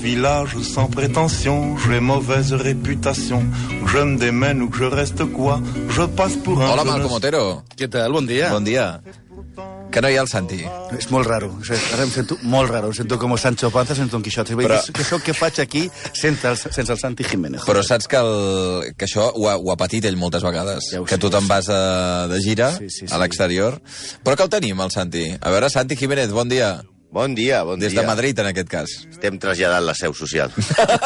village sans prétention, j'ai mauvaise réputation. Je me démène ou que je reste quoi, je passe pour un... Hola, je ne Malcom Otero. Què tal? Bon dia. Bon dia. Que no hi ha el Santi. És molt raro. Ara em sento molt raro. Em sento com Sancho Panza, sento Don Quixote. Però-. Que, això que faig aquí sense el, sense el Santi Jiménez. Però saps que, el, que això ho ha, ho ha patit ell moltes vegades. Ja que sé, tu te'n vas a, de gira Sí, sí, a sí. l'exterior. Però que el tenim, el Santi. A veure, Santi Jiménez, bon dia. Bon dia, bon Des dia. de Madrid, en aquest cas. Estem traslladant la seu social.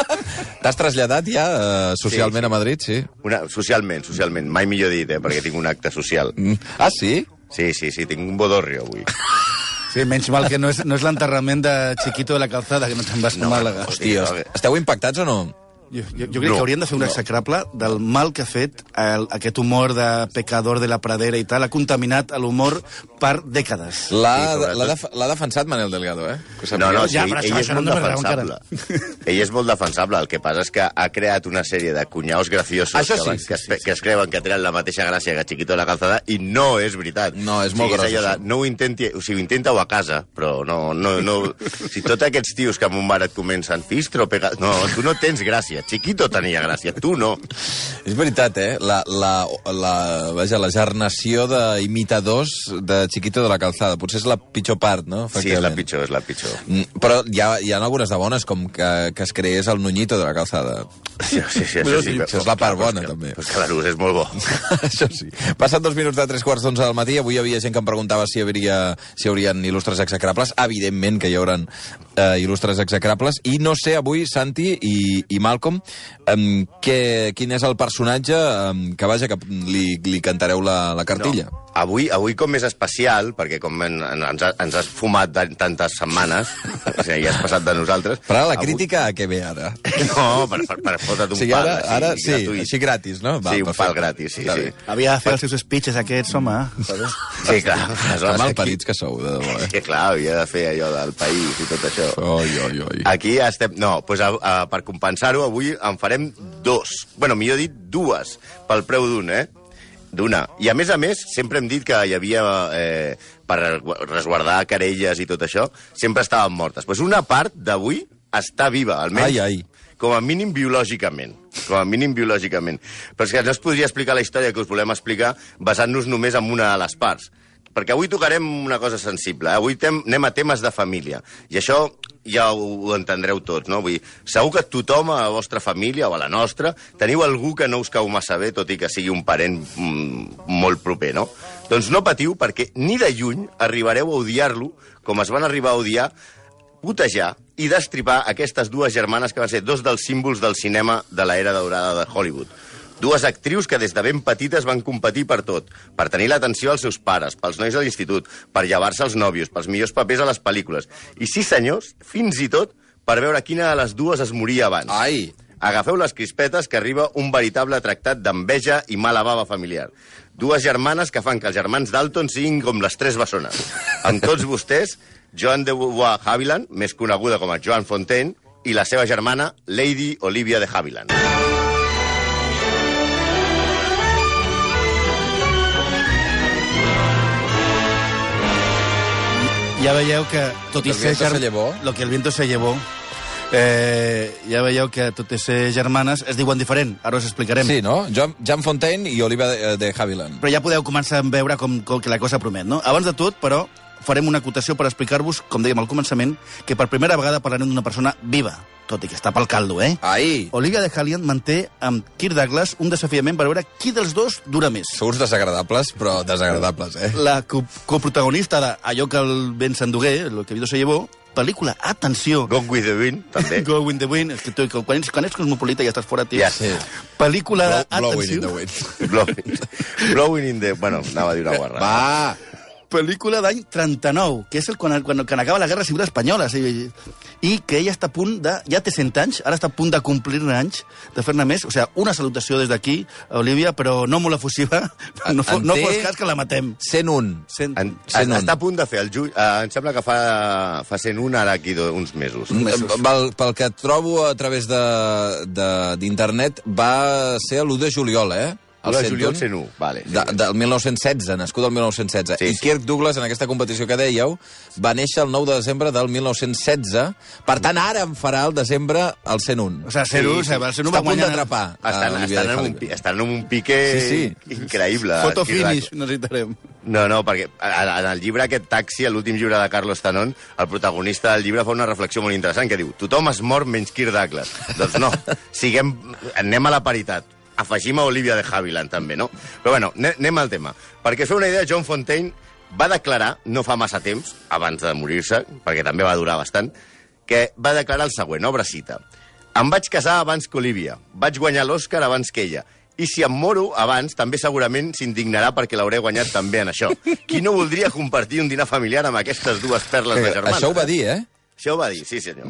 T'has traslladat ja eh, socialment Sí, sí. a Madrid, sí? Una, socialment, socialment. Mai millor dit, eh, perquè tinc un acte social. Mm. Ah, sí? Sí, sí, sí, tinc un bodorrio avui. Sí, menys mal que no és, no és l'enterrament de Chiquito de la Calzada, que no te'n vas a No, Màlaga. Hòstia, Sí, esteu impactats o no? Jo, jo, jo crec No, que hauríem de fer un no. execrable del mal que ha fet el, aquest humor de pecador de la pradera i tal. Ha contaminat l'humor per dècades. L'ha Sí, def l'ha defensat Manel Delgado, eh? Que No, no, sí, Ja, ell, però això- ell és no molt raó defensable. ell és molt defensable. El que passa és que ha creat una sèrie de cunyaus graciosos Això que, sí, van- sí, que, es, que es creuen que tenen la mateixa gràcia que Chiquito de la Calzada i no és veritat. No, és molt o sigui, gros, de, no ho intenti, o sigui, intenta-ho a casa, però no... no, no si tots aquests tios que en un bar et comencen fistro, pega... No, tu no tens gràcia. Chiquito tenia gràcia, tu no. És veritat, eh? La, la, la, vaja, la gernació d'imitadors de Chiquito de la Calzada. Potser és la pitjor part, no? Sí, és la pitjor, és la pitjor. Mm, Però hi ha, hi ha algunes de bones, com que, que es creés el Nuñito de la Calzada. Sí, sí, sí, això sí. Això és la part bona, també. És que l'Arús és molt bo. Això sí. Passen dos minuts de tres quarts d'onze del matí. Avui hi havia gent que em preguntava si hi, hauria, si hi haurien il·lustres execrables. Evidentment que hi haurà eh, il·lustres execrables. I no sé avui, Santi i, i Malcolm, um, que, quin és el personatge um, que, vaja, que li, li cantareu la, la cartilla. No. Avui, avui com és especial, perquè com en, en, ens, ha- ens has fumat de, tantes setmanes, o sigui, ja has passat de nosaltres... Però ara la avui- crítica a què ve ara? No, per, per, per fotre't un sigui, pal, ara, ara sí, gratuït. així gratis, no? sí, un perfecte. pal gratis, sí, sí. Havia de fer els seus speeches aquests, home. Sí, clar. Que aleshores mal aquí- parits que sou, de debò, eh? Que clar, havia de fer allò del país i tot això. Oi, oi, oi. Aquí estem... No, doncs a, a, per compensar-ho, avui en farem dos. bueno, millor dit, dues, pel preu d'un, eh? D'una. I a més a més, sempre hem dit que hi havia, eh, per resguardar querelles i tot això, sempre estaven mortes. Pues una part d'avui està viva, almenys. Ai, ai. Com a mínim biològicament. Com a mínim biològicament. Però és que no es podria explicar la història que us volem explicar basant-nos només en una de les parts. Perquè avui tocarem una cosa sensible. Eh? Avui tem, anem a temes de família. I això ja ho, ho entendreu tots, no? Vull dir, segur que tothom a la vostra família o a la nostra teniu algú que no us cau massa bé, tot i que sigui un parent mm, molt proper, no? Doncs no patiu, perquè ni de lluny arribareu a odiar-lo com es van arribar a odiar putejar i destripar aquestes dues germanes que van ser dos dels símbols del cinema de l'era daurada de Hollywood. Dues actrius que des de ben petites van competir per tot, per tenir l'atenció als seus pares, pels nois de l'institut, per llevar-se els nòvios, pels millors papers a les pel·lícules. I sí, senyors, fins i tot per veure quina de les dues es moria abans. Ai! Agafeu les crispetes que arriba un veritable tractat d'enveja i mala bava familiar. Dues germanes que fan que els germans Dalton siguin com les tres bessones. Amb tots vostès, Joan de Beauvoir Havilland, més coneguda com a Joan Fontaine, i la seva germana, Lady Olivia de Havilland. Ja veieu que, tot i El ser... viento se germ- llevó. Lo que el viento se llevó. Eh, ja veieu que, tot i ser germanes, es diuen diferent. Ara us explicarem. Sí, no? John, Jan Fontaine i Olivia de, de Havilland. Però ja podeu començar a veure com, com que la cosa promet, no? Abans de tot, però, farem una acotació per explicar-vos, com dèiem al començament, que per primera vegada parlarem d'una persona viva, tot i que està pel caldo, eh? Ai! Olivia de Havilland manté amb Kirk Douglas un desafiament per veure qui dels dos dura més. Sou uns desagradables, però desagradables, eh? La co coprotagonista d'allò que el vent s'endugué, el que Vido se llevó, pel·lícula, atenció, Gone with the Wind, també. Go with the Wind, és que tu, quan, ets, quan ets cosmopolita ja estàs fora, tio. Ja, Sí. Pel·lícula, Blow, blowing in atenció, the wind. Blowing, blowing in the... Bueno, anava a dir una guarra. Va! Pel·lícula d'any 39, que és el quan, quan, quan acaba la Guerra Civil Espanyola. Sí, I que ella està a punt de... Ja té 100 anys, ara està a punt de complir anys de fer-ne més. O sigui, una salutació des d'aquí, a Olivia, però no molt efusiva. No, fo, En no té- fos cas que la matem. 101. Cent... En, Cent un. està a punt de fer el juny... Eh, em sembla que fa, fa 101 ara aquí do, uns mesos. Pel, pel que trobo a través de- de- d'internet, va ser l'1 de juliol, eh? El de juliol 101, 101, vale, sí. de, del 1916, nascut el 1916. Sí, I sí. Kirk Douglas, en aquesta competició que dèieu, va néixer el 9 de desembre del 1916. Per tant, ara em farà el desembre el 101. O sigui, Ceru, Sí, sí. sí, sí. el Ceru Està va a punt guanyar... d'atrapar. Estan, estan, en un, estan en un pique Sí, sí. increïble. Foto finish, necessitarem. No, no, perquè en el llibre aquest Taxi, l'últim llibre de Carlos Tanon, el protagonista del llibre fa una reflexió molt interessant que diu tothom es mor menys Kirk Douglas. doncs no, siguem, anem a la paritat. Afegim a Olivia de Havilland, també, no? Però bueno, ane- anem al tema. Perquè feu una idea, John Fontaine va declarar, no fa massa temps, abans de morir-se, perquè també va durar bastant, que va declarar el següent, obre cita. Em vaig casar abans que Olivia, vaig guanyar l'Oscar abans que ella, i si em moro abans, també segurament s'indignarà perquè l'hauré guanyat també en això. Qui no voldria compartir un dinar familiar amb aquestes dues perles de germans? Això ho va dir, eh? Això ho va dir, sí senyor.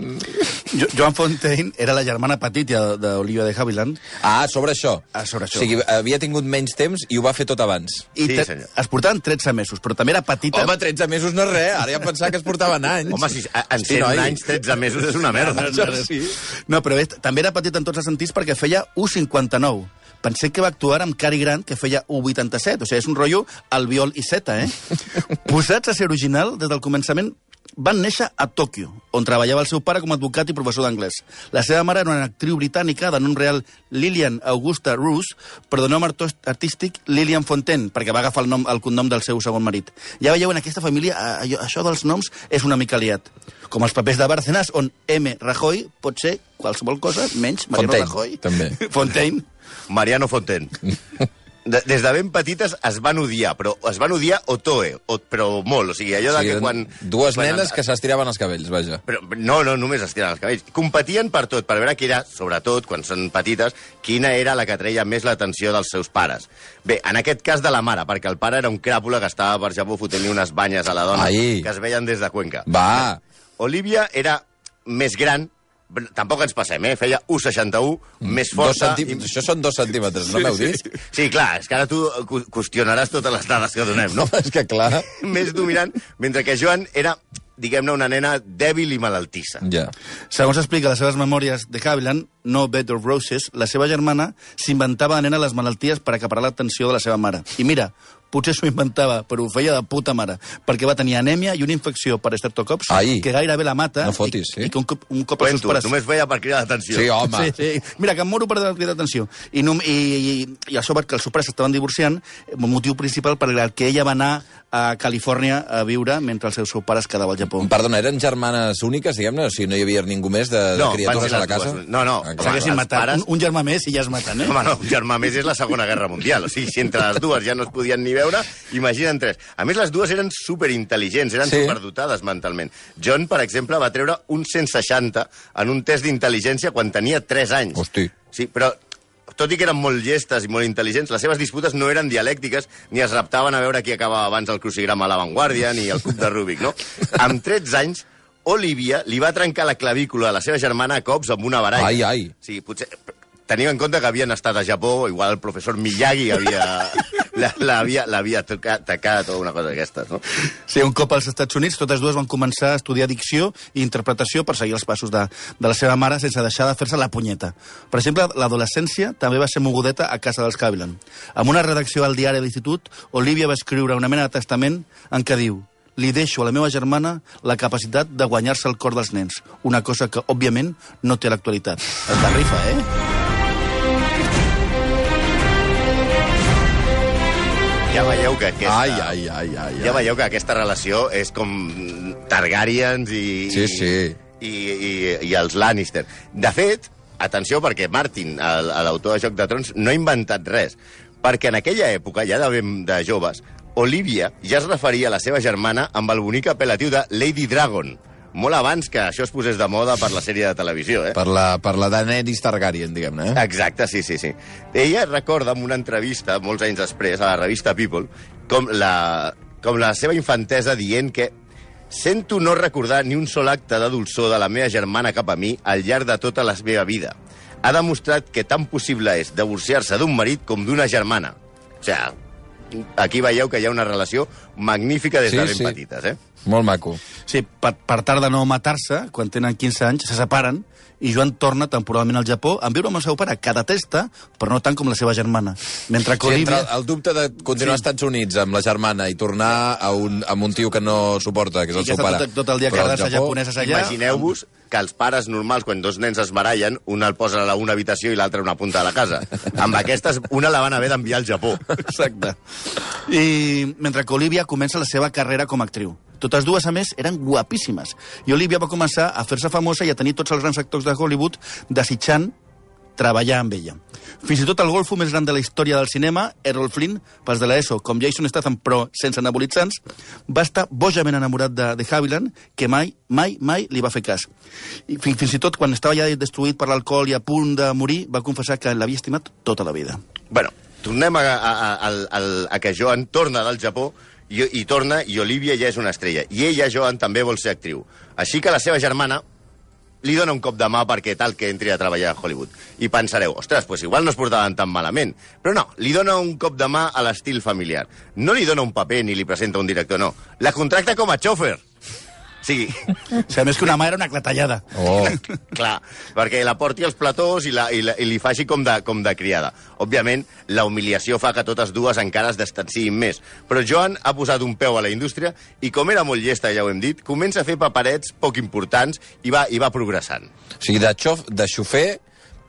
Jo, Joan Fontaine era la germana petita d'Olivia de Havilland Ah, sobre això. Ah, sobre això. O sigui, havia tingut menys temps i ho va fer tot abans. i Sí, senyor. es portaven 13 mesos, però també era petita... Home, 13 mesos no és res. Ara ja pensava que es portaven anys. Home, si a- en Sí, 100 noi. anys, 13 mesos és una merda. Això sí. No, però és, també era petit en tots els sentits perquè feia 1,59. Pensé que va actuar amb Cary Grant, que feia 1,87. O sigui, és un rotllo albiol i seta, eh? Posats a ser original, des del començament, van néixer a Tòquio, on treballava el seu pare com a advocat i professor d'anglès. La seva mare era una actriu britànica de nom real Lillian Augusta Roos, però de nom artístic Lillian Fontaine, perquè va agafar el, nom, el cognom del seu segon marit. Ja veieu, en aquesta família, això dels noms és una mica liat. Com els papers de Bárcenas, on M. Rajoy pot ser qualsevol cosa, menys Mariano Fontaine, Rajoy. també. Fontaine. Mariano Fontaine. De, des de ben petites es van odiar, però es van odiar Otoe, o, però molt. O sigui, allò O de sigui, que quan... Dues quan nenes que s'estiraven els cabells, vaja. Però, no, no, només es tiren els cabells. Competien per tot, per veure qui era, sobretot, quan són petites, quina era la que treia més l'atenció dels seus pares. Bé, en aquest cas de la mare, perquè el pare era un cràpula que estava per Japó fotent unes banyes a la dona Ai. que es veien des de Cuenca. Va. Olivia era més gran, tampoc ens passem, eh? Feia 1,61, més Dos forta... centímetres. Això són dos centímetres, no m'heu dit? Sí, clar, és que ara tu cu- qüestionaràs totes les dades que donem, no? És que clar... més dominant, mentre que Joan era, diguem-ne, una nena dèbil i malaltissa. Ja. Segons explica les seves memòries de Havilland, No Bed of Roses, la seva germana s'inventava de nena les malalties per acaparar l'atenció de la seva mare. I mira, potser s'ho inventava, però ho feia de puta mare, perquè va tenir anèmia i una infecció per estreptocops Ai. que gairebé la mata No fotis, i, sí. i que un cop, un cop els seus Cuento, pares... només feia per cridar l'atenció. Sí, home. Sí, sí. Mira, que em moro per cridar atenció. I, no, i, i, i això perquè els seus pares s'estaven divorciant, el motiu principal per el que ella va anar a Califòrnia a viure mentre els seus pares quedava al Japó. Perdona, eren germanes úniques, diguem-ne? O sigui, no hi havia ningú més de, de No, criatures van ser a la casa? dues. No, no. Ah, Home, clar. Matat. pares- Un, un germà més i ja es maten, eh? Home, no, un germà més és la Segona Guerra Mundial. O sigui, si entre les dues ja no es podien ni veure, imagina'n tres. A més, les dues eren superintel·ligents, eren Sí. sí. superdotades mentalment. John, per exemple, va treure un 160 en un test d'intel·ligència quan tenia 3 anys. Hosti. Sí, però tot i que eren molt llestes i molt intel·ligents, les seves disputes no eren dialèctiques ni es raptaven a veure qui acabava abans el crucigrama a l'avantguàrdia ni el cub de Rubik, no? Amb 13 anys, Olivia li va trencar la clavícula a la seva germana a cops amb una baralla. Ai, ai. Sí, potser... Teniu en compte que havien estat a Japó, igual el professor Miyagi havia... l'havia tacat o una cosa d'aquestes, no? Sí, un cop als Estats Units, totes dues van començar a estudiar dicció i interpretació per seguir els passos de, de la seva mare sense deixar de fer-se la punyeta. Per exemple, l'adolescència també va ser mogudeta a casa dels Havilland. Amb una redacció al diari de l'institut, Olivia va escriure una mena de testament en què diu li deixo a la meva germana la capacitat de guanyar-se el cor dels nens, una cosa que, òbviament, no té l'actualitat. Es la rifa, eh? Ja veieu que aquesta... Ai, ai, ai, ai. Ja ai. veieu que aquesta relació és com Targaryens i... Sí, sí. I, i, i els Lannister. De fet, atenció, perquè Martin, l'autor de Joc de Trons, no ha inventat res. Perquè en aquella època, ja de, ben de joves, Olivia ja es referia a la seva germana amb el bonic apel·latiu de Lady Dragon. Molt abans que això es posés de moda per la sèrie de televisió, eh? Per la, per la Daenerys Targaryen, diguem-ne. Eh? Exacte, sí, sí, sí. Ella recorda en una entrevista, molts anys després, a la revista People, com la, com la seva infantesa dient que sento no recordar ni un sol acte de dolçor de la meva germana cap a mi al llarg de tota la meva vida. Ha demostrat que tan possible és divorciar-se d'un marit com d'una germana. O sigui, aquí veieu que hi ha una relació magnífica des Sí, de ben sí. petites, eh? Molt maco. Sí, per, per tard de no matar-se, quan tenen 15 anys, se separen i Joan torna temporalment al Japó a viure amb el seu pare, que detesta, però no tant com la seva germana. Mentre que Sí, entre Olivia... el, el dubte de continuar sí. als Estats Units amb la germana i tornar a un, amb un tio que no suporta, que és el seu pare. tot, tot el dia quedant-se Japó- japoneses allà... Imagineu-vos que els pares normals, quan dos nens es barallen, un el posa a la una habitació i l'altre a una punta de la casa. Amb aquestes, una la van haver d'enviar al Japó. Exacte. I mentre que Olivia comença la seva carrera com a actriu. Totes dues, a més, eren guapíssimes. I Olivia va començar a fer-se famosa i a tenir tots els grans actors de Hollywood desitjant treballar amb ella. Fins i tot el golfo més gran de la història del cinema, Errol Flynn, pels de l'ESO, com Jason Statham, però sense anabolitzants, va estar bojament enamorat de, de Haviland, que mai, mai, mai li va fer cas. I fins, fins i tot quan estava ja destruït per l'alcohol i a punt de morir, va confessar que l'havia estimat tota la vida. Bueno, tornem a, a, a, a, a que Joan torna del Japó i, i torna i Olivia ja és una estrella. I ella, Joan, també vol ser actriu. Així que la seva germana li dona un cop de mà perquè tal que entri a treballar a Hollywood. I pensareu, ostres, pues igual no es portaven tan malament. Però no, li dona un cop de mà a l'estil familiar. No li dona un paper ni li presenta un director, no. La contracta com a xòfer. Sigui, O sigui, més que una mà era una clatellada. Oh. Clar, perquè la porti als platós i, la, i, la, i li faci com de, com de criada. Òbviament, la humiliació fa que totes dues encara es distanciïn més. Però Joan ha posat un peu a la indústria i, com era molt llesta, ja ho hem dit, comença a fer paperets poc importants i va, i va progressant. O sigui, de, xof, de xofer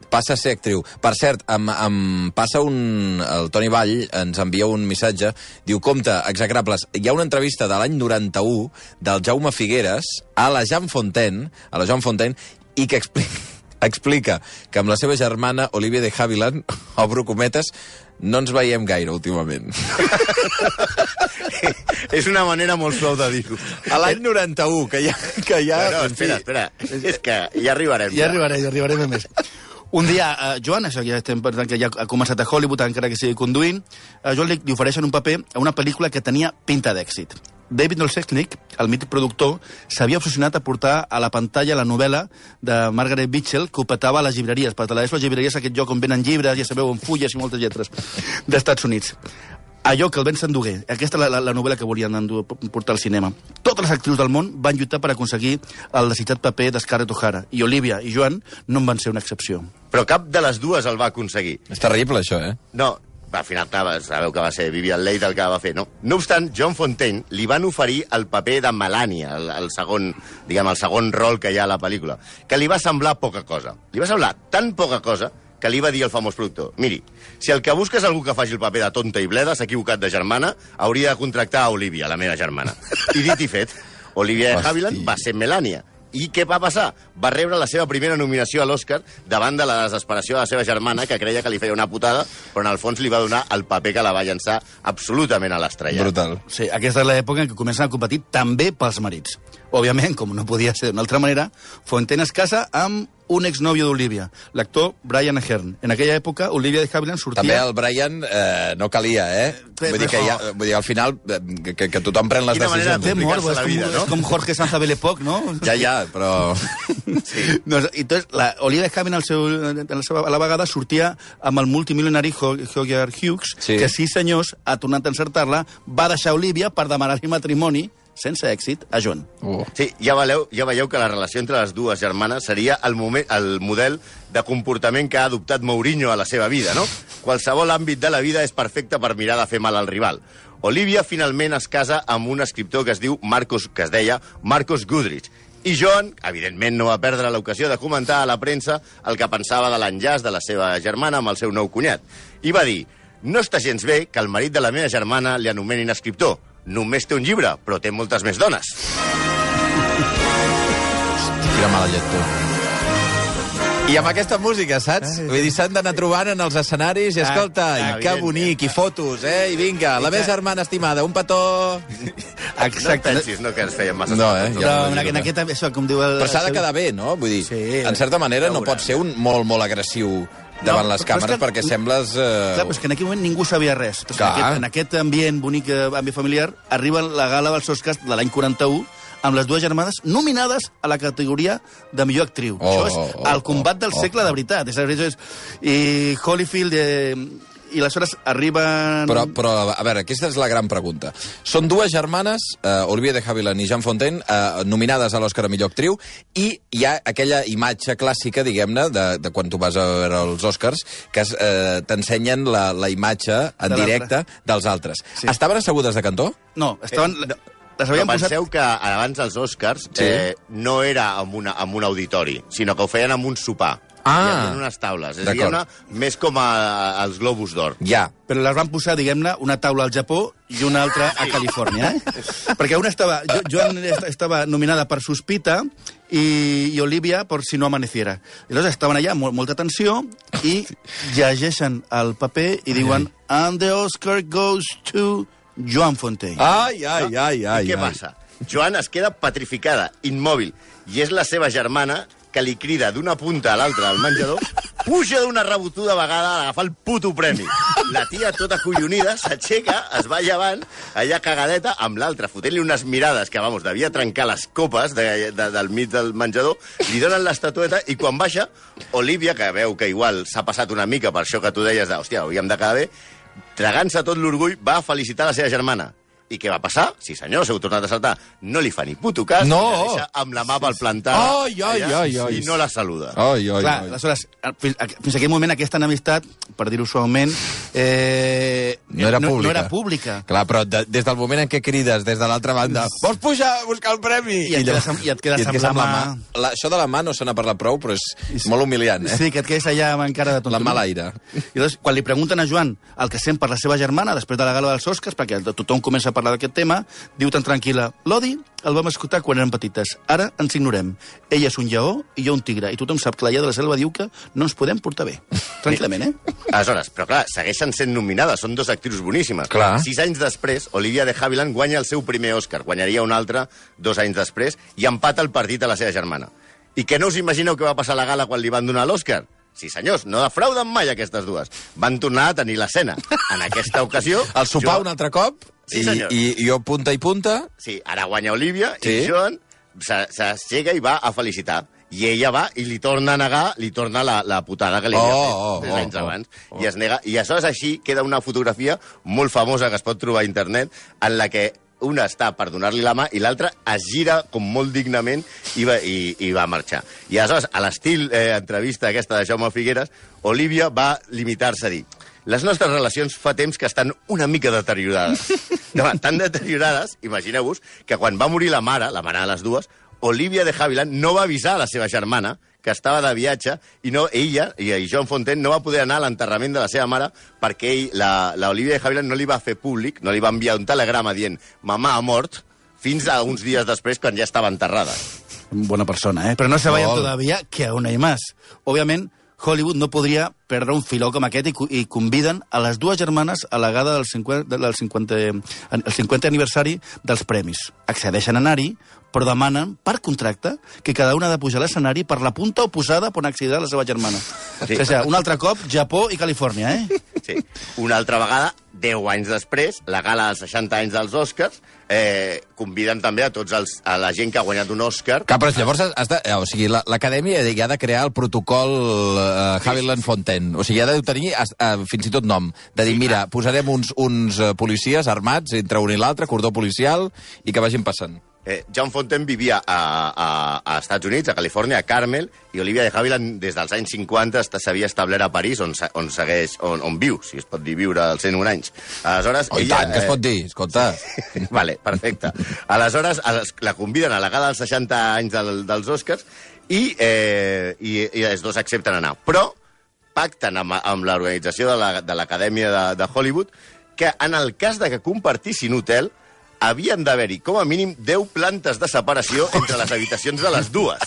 passa a ser actriu. Per cert, em, em passa un... El Toni Vall ens envia un missatge, diu, compte, execrables, hi ha una entrevista de l'any 91 del Jaume Figueres a la Jean Fontaine, a la Jean Fontaine, i que explica, explica que amb la seva germana, Olivia de Havilland, obro cometes, no ens veiem gaire últimament. És una manera molt suau de dir-ho. A l'any 91, que ja... Que ja No, no, espera, espera. És que ja arribarem. Ja arribaré, ja arribarem a més. Un dia, uh, Joan, això ja estem pensant que ja ha començat a Hollywood, encara que sigui conduint, a Joan li, li ofereixen un paper a una pel·lícula que tenia pinta d'èxit. David Nolsechnik, el mític productor, s'havia obsessionat a portar a la pantalla la novel·la de Margaret Mitchell que ho petava a les llibreries. Per les llibreries aquest lloc on venen llibres, ja sabeu, amb fulles i moltes lletres, d'Estats Units. Allò que el vent s'endugué. Aquesta és la, la, la novel·la que volien endur, portar al cinema. Totes les actrius del món van lluitar per aconseguir el desitjat paper de Scarlett O'Hara. I Olivia i Joan no en van ser una excepció. Però cap de les dues el va aconseguir. És terrible, això, eh? No, al final clar, sabeu que va ser Vivian Leigh el que va fer, no? No obstant, John Fontaine li van oferir el paper de Melania, el, el, segon, diguem, el segon rol que hi ha a la pel·lícula, que li va semblar poca cosa. Li va semblar tan poca cosa que li va dir el famós productor, miri, si el que busca és algú que faci el paper de tonta i bleda, s'ha equivocat de germana, hauria de contractar a Olivia, la meva germana. I dit i fet, Olivia de Hosti. Havilland va ser Melania. I què va passar? Va rebre la seva primera nominació a l'Oscar davant de la desesperació de la seva germana, que creia que li feia una putada, però en el fons li va donar el paper que la va llançar absolutament a l'estrella. Brutal. Sí, aquesta és l'època en què comencen a competir també pels marits. Òbviament, com no podia ser d'una altra manera, Fontaine es casa amb un exnòvio d'Olivia, l'actor Brian Ahern. En aquella època, Olivia de Havilland sortia... També el Brian eh, no calia, eh? Bé, Vull dir que, ja, vull dir, al final, eh, que, que tothom pren les Quina manera decisions. Té mort, és, la com, vida, no? és com Jorge Sanza Belepoc, no? Ja, ja, però... Sí. No, i entonces, la Olivia de Havilland, al seu, a, la seva, a la vegada, sortia amb el multimilionari Hoyer Hughes, Sí. que sí, senyors, ha tornat a encertar-la, va deixar Olivia per demanar-li matrimoni, sense èxit, a John. Uh. Sí, ja veieu, ja veieu que la relació entre les dues germanes seria el, moment, el model de comportament que ha adoptat Mourinho a la seva vida, no? Qualsevol àmbit de la vida és perfecte per mirar de fer mal al rival. Olivia finalment es casa amb un escriptor que es diu Marcos, que es deia Marcos Goodrich. I Joan, evidentment, no va perdre l'ocasió de comentar a la premsa el que pensava de l'enllaç de la seva germana amb el seu nou cunyat. I va dir, no està gens bé que el marit de la meva germana li anomenin escriptor. Només té un llibre, però té moltes més dones. Quina mala llet, tu. I amb aquesta música, saps? Vull dir, s'han d'anar trobant en els escenaris i, escolta, Ah, i que bonic, i fotos, eh? I vinga, la meva germana estimada, un petó... No et pensis, no, que ens feien massa No, eh? No, Ja, en, en aquest, això, com diu el... Però s'ha de quedar bé, no? Vull dir, Sí. en certa manera no pot ser un molt, molt agressiu davant No, les càmeres que- perquè sembles... Eh... Clar, però és que en aquell moment ningú sabia res. Clar. En, aquest, en aquest ambient bonic, eh, ambient familiar, arriba la gala dels Oscars de l'any 41 amb les dues germanes nominades a la categoria de millor actriu. Oh, Això és oh, el combat del oh, segle de veritat. És, és, és, I Holyfield, eh, i aleshores arriben... Però, però, a veure, aquesta és la gran pregunta. Són dues germanes, eh, Olivia de Havilland i Jean Fontaine, eh, nominades a l'Oscar a millor actriu, i hi ha aquella imatge clàssica, diguem-ne, de, de quan tu vas a veure els Oscars, que es, eh, t'ensenyen la, la imatge en De directe dels altres. Sí. Estaven assegudes de cantó? No, estaven... Eh, no. Les Però havien posat... penseu que abans els Oscars Sí. eh, no era amb, una, amb un auditori, sinó que ho feien amb un sopar. Ah. Hi havia unes taules. És una, més com a, als Globus d'Or. Ja. Però les van posar, diguem-ne, una taula al Japó i una altra a Califòrnia, eh? Perquè una estava... Jo, Joan est- estava nominada per Sospita i, i Olivia per Si no amaneciera. I llavors estaven allà, molt, molta tensió, i llegeixen el paper i diuen And the Oscar goes to Joan Fontaine. Ai, ai, ai, ai. I què ai. passa? Joan es queda petrificada, immòbil, i és la seva germana que li crida d'una punta a l'altra del menjador, puja d'una rebotuda vegada a agafar el puto premi. La tia, tota collonida, s'aixeca, es va llevant, allà cagadeta, amb l'altra, fotent-li unes mirades que, vamos, devia trencar les copes de, de, del mig del menjador, li donen l'estatueta i quan baixa, Olivia, que veu que igual s'ha passat una mica per això que tu deies de, hòstia, hauríem de quedar bé, tragant-se tot l'orgull, va felicitar la seva germana. I què va passar? Sí, senyor, s'heu tornat a saltar. No li fa ni puto cas, No. la deixa amb la mà pel plantar. Ai, ai, ai, ai. I no la saluda. Ai, ai, Clar, ai. aleshores, fins, fins a aquell moment aquesta enemistat, per dir-ho suaument, eh, No era pública. No, era pública. Clar, però de, des del moment en què crides des de l'altra banda vols pujar a buscar el premi? I et quedes amb- i et quedes amb la mà. La, això de la mà no se n'ha parlat prou, però és molt humiliant, eh? Sí, que et quedes allà amb encara de tonto. La mala aire. I llavors, quan li pregunten a Joan el que sent per la seva germana després de la gala dels Oscars, perquè tothom comença a parlar d'aquest tema, diu tan tranquil·la, l'odi el vam escoltar quan érem petites, ara ens ignorem. Ella és un lleó i jo un tigre, i tothom sap que la llei de la selva diu que no ens podem portar bé. Tranquil·lament, eh? Aleshores, però clar, segueixen sent nominades, són dos actrius boníssimes. Clar. Sis anys després, Olivia de Havilland guanya el seu primer Òscar, guanyaria un altre dos anys després, i empata el partit a la seva germana. I que no us imagineu què va passar a la gala quan li van donar l'Òscar? Sí, senyors, no defrauden mai aquestes dues. Van tornar a tenir l'escena. En aquesta ocasió... El sopar jo- un altre cop, Sí, i, senyor. i, i jo punta i punta, Sí, ara guanya Olivia Sí. i Joan se- s'aixeca i va a felicitar. I ella va i li torna a negar, li torna la, la putada que li havia Oh, fet oh, tres oh, anys oh, abans. oh. I es nega. I aleshores així queda una fotografia molt famosa que es pot trobar a internet en la que una està per donar-li la mà i l'altra es gira com molt dignament i va, i, i va marxar. I aleshores, a l'estil eh, entrevista aquesta de Jaume Figueres, Olivia va limitar-se a dir les nostres relacions fa temps que estan una mica deteriorades. No, tan deteriorades, imagineu-vos, que quan va morir la mare, la mare de les dues, Olivia de Havilland no va avisar a la seva germana que estava de viatge i no, ella i, i John Fontaine no va poder anar a l'enterrament de la seva mare perquè ell, la, la Olivia de Havilland no li va fer públic, no li va enviar un telegrama dient mamà ha mort, fins a uns dies després quan ja estava enterrada. Buena persona, ¿eh? Pero no se vayan Molt. todavía, que aún hay más. Obviamente, Hollywood no podria perdre un filó com aquest i, i conviden a les dues germanes a la gada del 50, del 50, el 50 aniversari dels premis. Accedeixen a anar-hi, però demanen, per contracte, que cada una ha de pujar a l'escenari per la punta oposada on accedirà la seva germana. Sí. O sigui, un altre cop, Japó i Califòrnia, eh? Sí. Una altra vegada, 10 anys després, la gala dels 60 anys dels Oscars, eh, conviden també a tots els, a la gent que ha guanyat un Òscar Clar, però llavors has de, eh, o sigui, la- l'acadèmia ja ha de crear el protocol uh, Havilland Fontaine. O sigui, ha de tenir uh, fins i tot nom. De dir, mira, posarem uns, uns uh, policies armats entre un i l'altre, cordó policial, i que vagin passant. Eh, John Fontaine vivia a, a, a Estats Units, a Califòrnia, a Carmel, i Olivia de Havilland des dels anys 50 esta- s'havia establert a París, on, on segueix, on, on viu, si es pot dir viure als 101 anys. Aleshores, Oh, i tant, que es pot dir, escolta. vale, perfecte. Aleshores, la conviden a la gala dels 60 anys del, dels Oscars i, eh, i, i els dos accepten anar. Però pacten amb, amb l'organització de la- l'Acadèmia de, de Hollywood que en el cas de que compartissin hotel havien d'haver-hi com a mínim 10 plantes de separació entre les habitacions de les dues.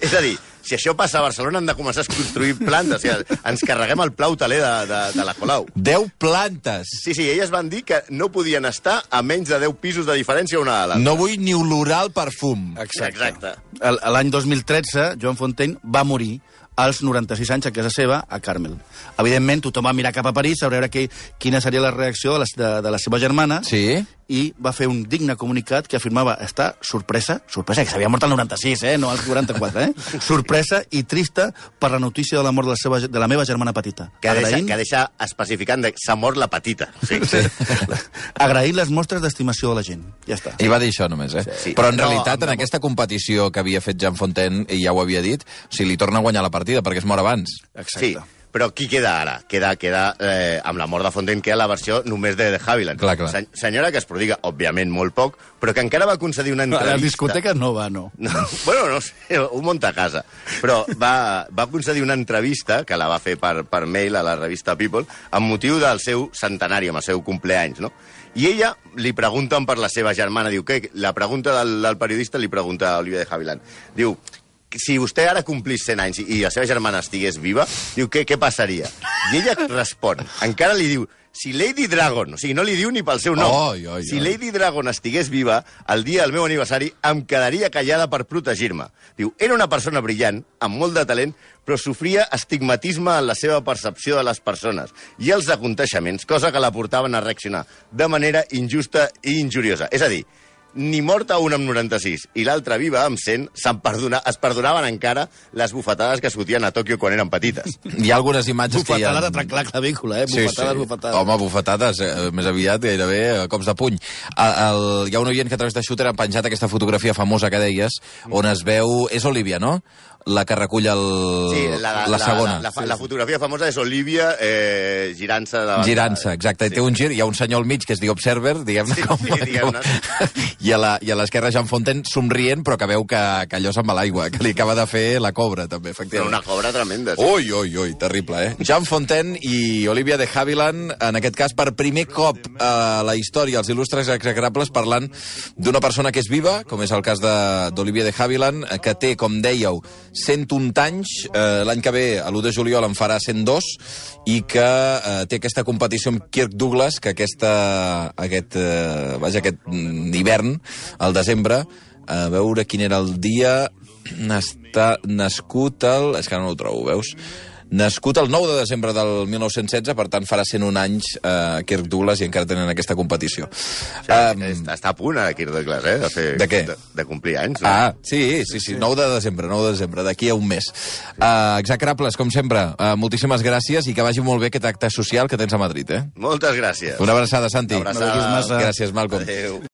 És a dir, si això passa a Barcelona han de començar a construir plantes. O sigui, ens carreguem el pla hoteler de, de, de la Colau. 10 plantes. Sí, sí, elles van dir que no podien estar a menys de 10 pisos de diferència una de l'altra. No vull ni olorar el perfum. Exacte. El- L'any 2013, Joan Fontaine va morir als 96 anys a casa seva, a Carmel. Evidentment, tothom va mirar cap a París a veure que, quina seria la reacció de la, de, de la seva germana Sí? I va fer un digne comunicat que afirmava estar sorpresa, sorpresa, que s'havia mort el 96, eh, no el 44, eh? sorpresa i trista per la notícia de la mort de la, seva, de la meva germana petita. Que deixa, Agraint- que deixa especificant que s'ha mort la petita. Sí. sí. agraint les mostres d'estimació de la gent. Ja està. I va dir això només, eh? Sí. Però en No, realitat, amb en aquesta competició que havia fet Jean Fontaine, i ja ho havia dit, o sigui, li torna a guanyar la partida perquè es mor abans. Sí, però qui queda ara? Queda, queda eh, amb la mort de Fontaine, queda la versió només de, de Haviland. Clar, clar. Se senyora que es prodiga, òbviament, molt poc, però que encara va concedir una A entrevista... les discoteques no va, no. No, bueno, no sé, un munta a casa. Però va, va concedir una entrevista, que la va fer per, per mail a la revista People, amb motiu del seu centenari, amb el seu compleanys, no? I ella li pregunten per la seva germana, diu, què? La pregunta del, del periodista li pregunta a Olivia de Havilland. Diu, si vostè ara complís 100 anys i, i la seva germana estigués viva, diu, què, què passaria? I ella respon, encara li diu, si Lady Dragon, o sigui, no li diu ni pel seu nom, Ai, ai, si ai. Lady Dragon estigués viva, el dia del meu aniversari em quedaria callada per protegir-me. Diu, era una persona brillant, amb molt de talent, però sofria estigmatisme en la seva percepció de les persones i els aconteixements, cosa que la portaven a reaccionar de manera injusta i injuriosa. És a dir, ni morta una amb 96 i l'altra viva amb 100, se'n perdona, es perdonaven encara les bufetades que es fotien a Tòquio quan eren petites. Hi ha algunes imatges que hi ha... Bufetada de trencar la clavícula, eh? Bufetades, bufetades. Home, bufetades, eh, més aviat gairebé eh, cops de puny. El, el, hi ha un oient que a través de Shooter ha penjat aquesta fotografia famosa que deies, on es veu... És Olivia, no? La que recull el, Sí, la, la segona. La, la, la, la fotografia famosa és Olivia eh, girant-se... davant de- Girant-se, exacte. Sí. Té un gir, hi ha un senyor al mig que es diu Observer, diguem-ne. Sí, com, sí, diguem-ne. I a la- i a l'esquerra Jean Fontaine somrient, però que veu que, que allò se'n va l'aigua, que li acaba de fer la cobra, també, Però efectivament. una cobra tremenda. Sí. Ui, ui, ui, terrible, eh? Jean Fontaine i Olivia de Havilland, en aquest cas, per primer cop a la història, els il·lustres execrables, parlant d'una persona que és viva, com és el cas de- d'Olivia de Havilland, eh, que té, com dèieu, 101 anys, eh, l'any que ve, a l'1 de juliol, en farà 102, i que eh, té aquesta competició amb Kirk Douglas, que aquesta, aquest, eh, vaja, aquest mm, hivern, al desembre, a veure quin era el dia, està nascut el... És que no ho trobo, veus? Nascut el 9 de desembre del 1916, per tant farà 101 anys eh, Kirk Douglas i encara tenen aquesta competició. O sigui, Um, està, està a punt, ara, Kirk Douglas, eh? De, fer, De què? De, de complir anys. No? Ah, sí, sí, sí, 9 de desembre, 9 de desembre, d'aquí a un mes. Uh, execrables, com sempre, uh, moltíssimes gràcies i que vagi molt bé aquest acte social que tens a Madrid, eh? Moltes gràcies. Una abraçada, Santi. Una abraçada. Gràcies, Malcolm. Adéu.